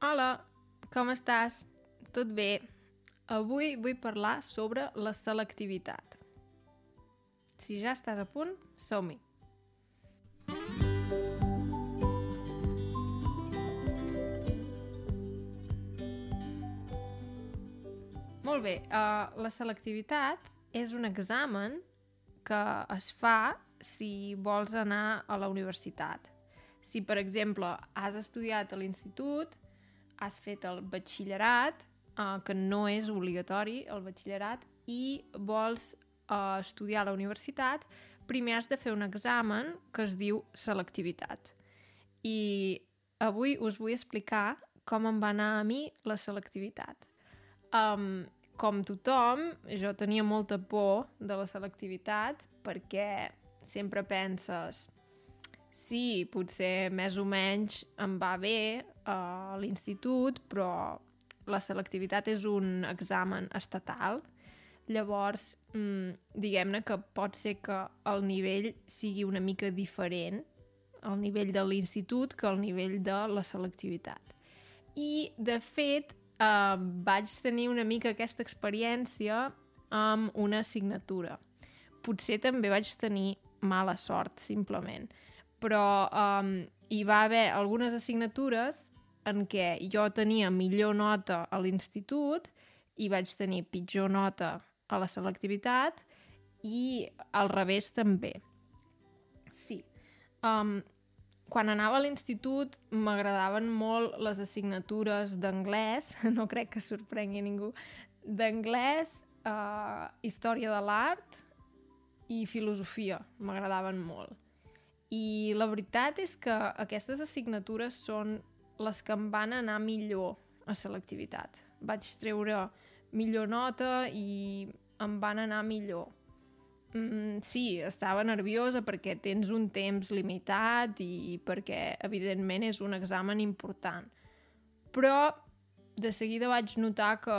Hola, com estàs? Tot bé? Avui vull parlar sobre la selectivitat. Si ja estàs a punt, som-hi! Molt bé, uh, la selectivitat és un examen que es fa si vols anar a la universitat. Si, per exemple, has estudiat a l'institut, has fet el batxillerat, uh, que no és obligatori el batxillerat, i vols uh, estudiar a la universitat, primer has de fer un examen que es diu selectivitat. I avui us vull explicar com em va anar a mi la selectivitat. Um, com tothom, jo tenia molta por de la selectivitat perquè sempre penses sí, potser més o menys em va bé a l'institut, però la selectivitat és un examen estatal. Llavors, mmm, diguem-ne que pot ser que el nivell sigui una mica diferent al nivell de l'institut que al nivell de la selectivitat. I, de fet, eh, vaig tenir una mica aquesta experiència amb una assignatura. Potser també vaig tenir mala sort, simplement. Però um, hi va haver algunes assignatures en què jo tenia millor nota a l'institut i vaig tenir pitjor nota a la selectivitat i al revés també. Sí. Um, quan anava a l'institut m'agradaven molt les assignatures d'anglès, no crec que sorprengui ningú, d'anglès, uh, història de l'art i filosofia, m'agradaven molt. I la veritat és que aquestes assignatures són les que em van anar millor a selectivitat. Vaig treure millor nota i em van anar millor. Mm, sí, estava nerviosa perquè tens un temps limitat i perquè, evidentment, és un examen important. Però de seguida vaig notar que,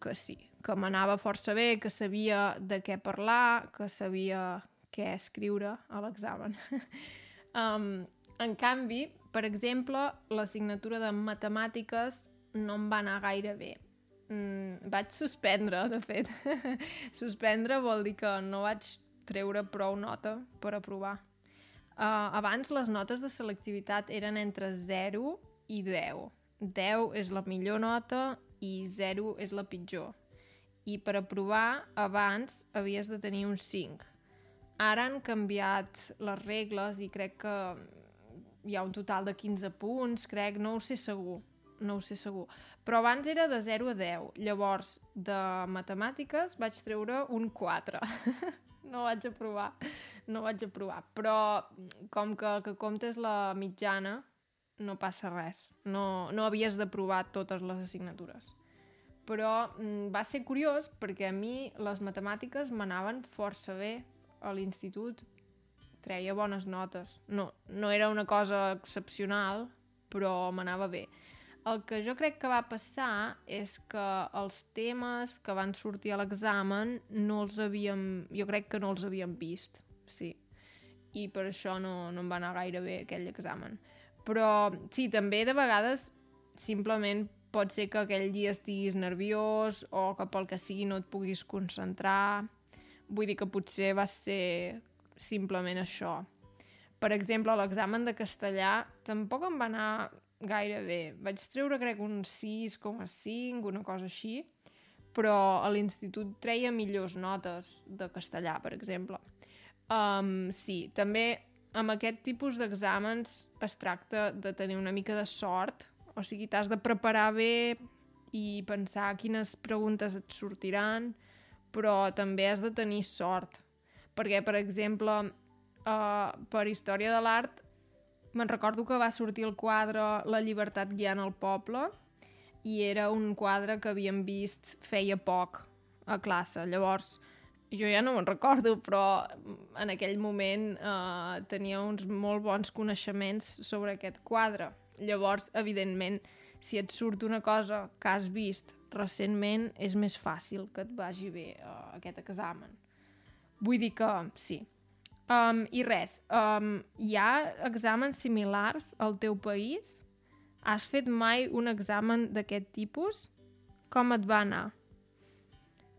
que sí, que m'anava força bé, que sabia de què parlar, que sabia què escriure a l'examen. um, en canvi, per exemple, l'assignatura de matemàtiques no em va anar gaire bé. Mm, vaig suspendre, de fet. suspendre vol dir que no vaig treure prou nota per aprovar. Uh, abans les notes de selectivitat eren entre 0 i 10. 10 és la millor nota i 0 és la pitjor i per aprovar abans havies de tenir un 5. Ara han canviat les regles i crec que hi ha un total de 15 punts, crec, no ho sé segur, no ho sé segur. Però abans era de 0 a 10, llavors de matemàtiques vaig treure un 4. no vaig aprovar, no vaig aprovar. Però com que el que comptes la mitjana, no passa res. No, no havies d'aprovar totes les assignatures però mm, va ser curiós perquè a mi les matemàtiques m'anaven força bé a l'institut, treia bones notes. No, no era una cosa excepcional, però m'anava bé. El que jo crec que va passar és que els temes que van sortir a l'examen no els havíem... Jo crec que no els havíem vist, sí. I per això no, no em va anar gaire bé aquell examen. Però sí, també de vegades simplement pot ser que aquell dia estiguis nerviós o que pel que sigui no et puguis concentrar. Vull dir que potser va ser simplement això. Per exemple, l'examen de castellà tampoc em va anar gaire bé. Vaig treure, crec, un 6,5, una cosa així, però a l'institut treia millors notes de castellà, per exemple. Um, sí, també amb aquest tipus d'exàmens es tracta de tenir una mica de sort o sigui, t'has de preparar bé i pensar quines preguntes et sortiran, però també has de tenir sort. Perquè, per exemple, uh, per Història de l'Art, me'n recordo que va sortir el quadre La llibertat guiant el poble i era un quadre que havíem vist feia poc a classe. Llavors, jo ja no me'n recordo, però en aquell moment uh, tenia uns molt bons coneixements sobre aquest quadre. Llavors, evidentment, si et surt una cosa que has vist recentment, és més fàcil que et vagi bé uh, aquest examen. Vull dir que sí. Um, I res, um, hi ha exàmens similars al teu país? Has fet mai un examen d'aquest tipus? Com et va anar?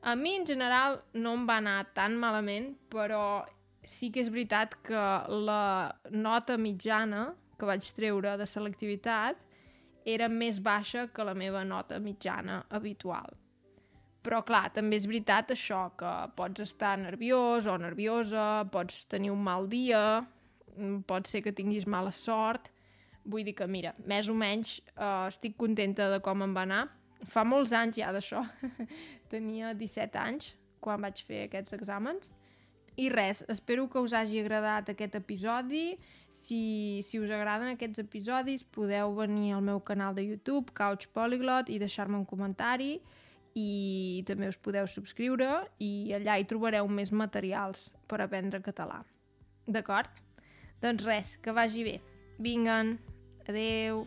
A mi, en general, no em va anar tan malament, però sí que és veritat que la nota mitjana que vaig treure de selectivitat era més baixa que la meva nota mitjana habitual. Però, clar, també és veritat això, que pots estar nerviós o nerviosa, pots tenir un mal dia, pot ser que tinguis mala sort, Vull dir que, mira, més o menys uh, estic contenta de com em va anar. Fa molts anys ja d'això. Tenia 17 anys quan vaig fer aquests exàmens. I res, espero que us hagi agradat aquest episodi. Si, si us agraden aquests episodis, podeu venir al meu canal de YouTube, Couch Polyglot, i deixar-me un comentari i també us podeu subscriure i allà hi trobareu més materials per aprendre català. D'acord? Doncs res, que vagi bé. Vinguen! Adeu!